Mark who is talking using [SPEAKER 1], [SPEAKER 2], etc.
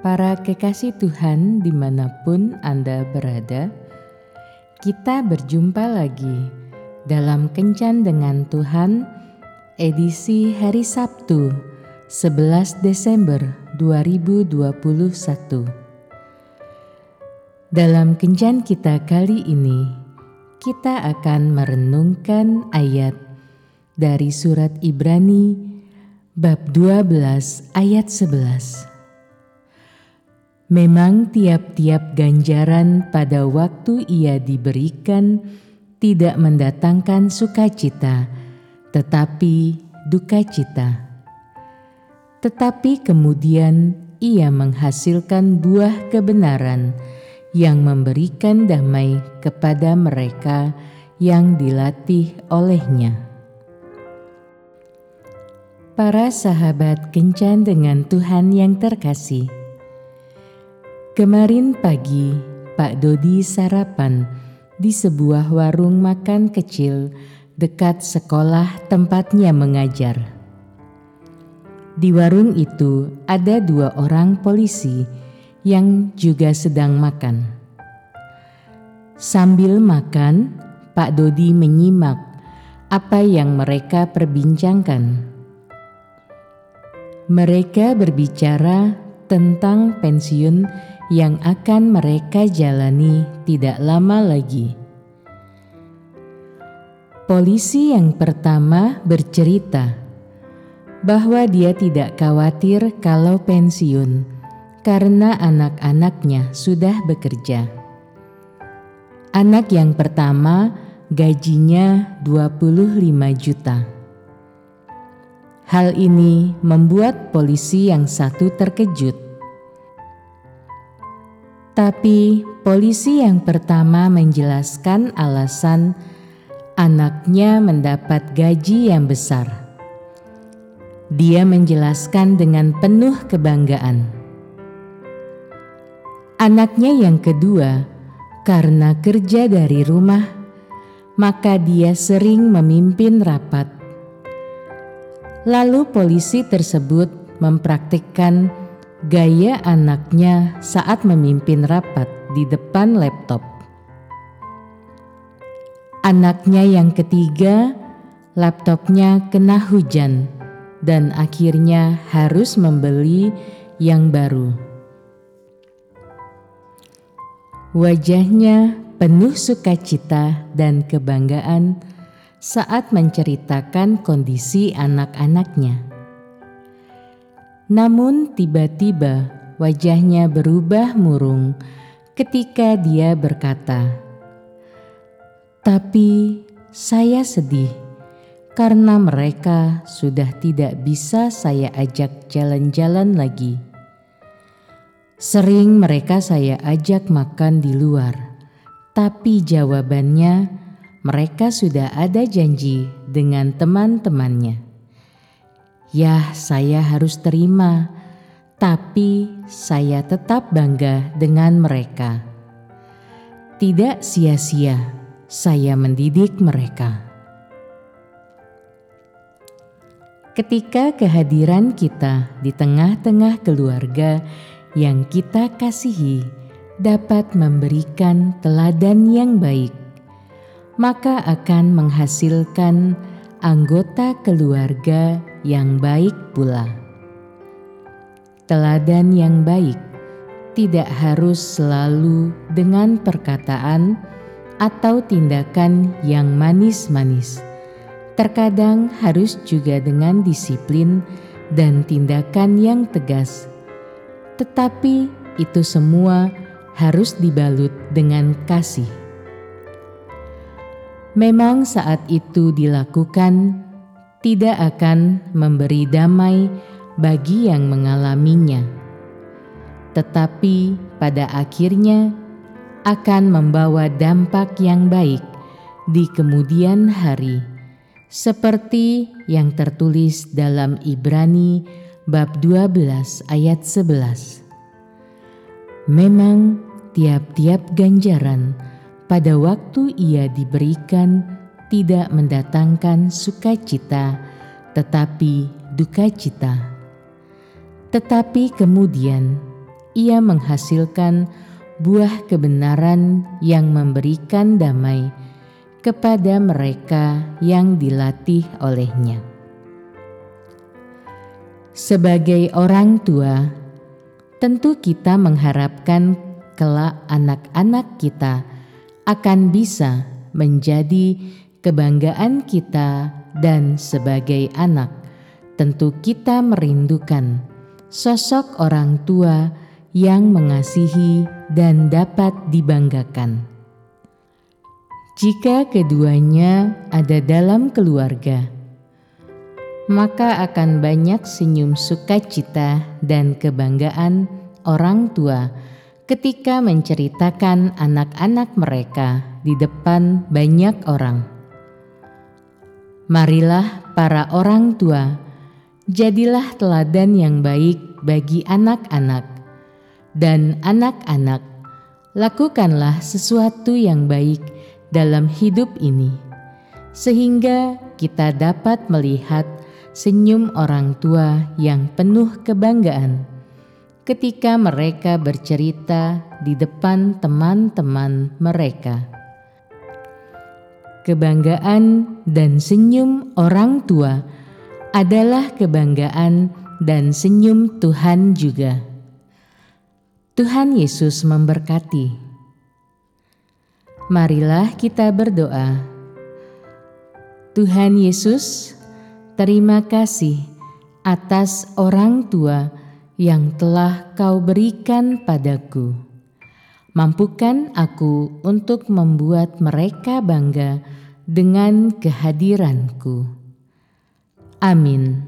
[SPEAKER 1] Para kekasih Tuhan di mana pun Anda berada, kita berjumpa lagi dalam Kencan dengan Tuhan edisi hari Sabtu 11 Desember 2021. Dalam Kencan kita kali ini, kita akan merenungkan ayat dari surat Ibrani bab 12 ayat 11. Memang tiap-tiap ganjaran pada waktu ia diberikan tidak mendatangkan sukacita, tetapi duka cita. Tetapi kemudian ia menghasilkan buah kebenaran yang memberikan damai kepada mereka yang dilatih olehnya. Para sahabat kencan dengan Tuhan yang terkasih, Kemarin pagi, Pak Dodi sarapan di sebuah warung makan kecil dekat sekolah tempatnya mengajar. Di warung itu ada dua orang polisi yang juga sedang makan. Sambil makan, Pak Dodi menyimak apa yang mereka perbincangkan. Mereka berbicara tentang pensiun yang akan mereka jalani tidak lama lagi. Polisi yang pertama bercerita bahwa dia tidak khawatir kalau pensiun karena anak-anaknya sudah bekerja. Anak yang pertama gajinya 25 juta. Hal ini membuat polisi yang satu terkejut tapi polisi yang pertama menjelaskan alasan anaknya mendapat gaji yang besar. Dia menjelaskan dengan penuh kebanggaan. Anaknya yang kedua, karena kerja dari rumah, maka dia sering memimpin rapat. Lalu polisi tersebut mempraktikkan gaya anaknya saat memimpin rapat di depan laptop. Anaknya yang ketiga, laptopnya kena hujan dan akhirnya harus membeli yang baru. Wajahnya penuh sukacita dan kebanggaan saat menceritakan kondisi anak-anaknya. Namun tiba-tiba wajahnya berubah murung ketika dia berkata, "Tapi saya sedih karena mereka sudah tidak bisa saya ajak jalan-jalan lagi. Sering mereka saya ajak makan di luar, tapi jawabannya mereka sudah ada janji dengan teman-temannya." Ya, saya harus terima, tapi saya tetap bangga dengan mereka. Tidak sia-sia saya mendidik mereka. Ketika kehadiran kita di tengah-tengah keluarga yang kita kasihi dapat memberikan teladan yang baik, maka akan menghasilkan anggota keluarga yang baik pula. Teladan yang baik tidak harus selalu dengan perkataan atau tindakan yang manis-manis. Terkadang harus juga dengan disiplin dan tindakan yang tegas. Tetapi itu semua harus dibalut dengan kasih. Memang saat itu dilakukan tidak akan memberi damai bagi yang mengalaminya, tetapi pada akhirnya akan membawa dampak yang baik di kemudian hari, seperti yang tertulis dalam Ibrani bab 12 ayat 11. Memang tiap-tiap ganjaran pada waktu ia diberikan tidak mendatangkan sukacita, tetapi duka cita. Tetapi kemudian ia menghasilkan buah kebenaran yang memberikan damai kepada mereka yang dilatih olehnya. Sebagai orang tua, tentu kita mengharapkan kelak anak-anak kita akan bisa menjadi kebanggaan kita dan sebagai anak, tentu kita merindukan sosok orang tua yang mengasihi dan dapat dibanggakan. Jika keduanya ada dalam keluarga, maka akan banyak senyum sukacita dan kebanggaan orang tua ketika menceritakan anak-anak mereka di depan banyak orang. Marilah para orang tua, jadilah teladan yang baik bagi anak-anak dan anak-anak, lakukanlah sesuatu yang baik dalam hidup ini, sehingga kita dapat melihat senyum orang tua yang penuh kebanggaan ketika mereka bercerita di depan teman-teman mereka. Kebanggaan dan senyum orang tua adalah kebanggaan dan senyum Tuhan juga. Tuhan Yesus memberkati. Marilah kita berdoa. Tuhan Yesus, terima kasih atas orang tua yang telah Kau berikan padaku. Mampukan aku untuk membuat mereka bangga dengan kehadiranku. Amin.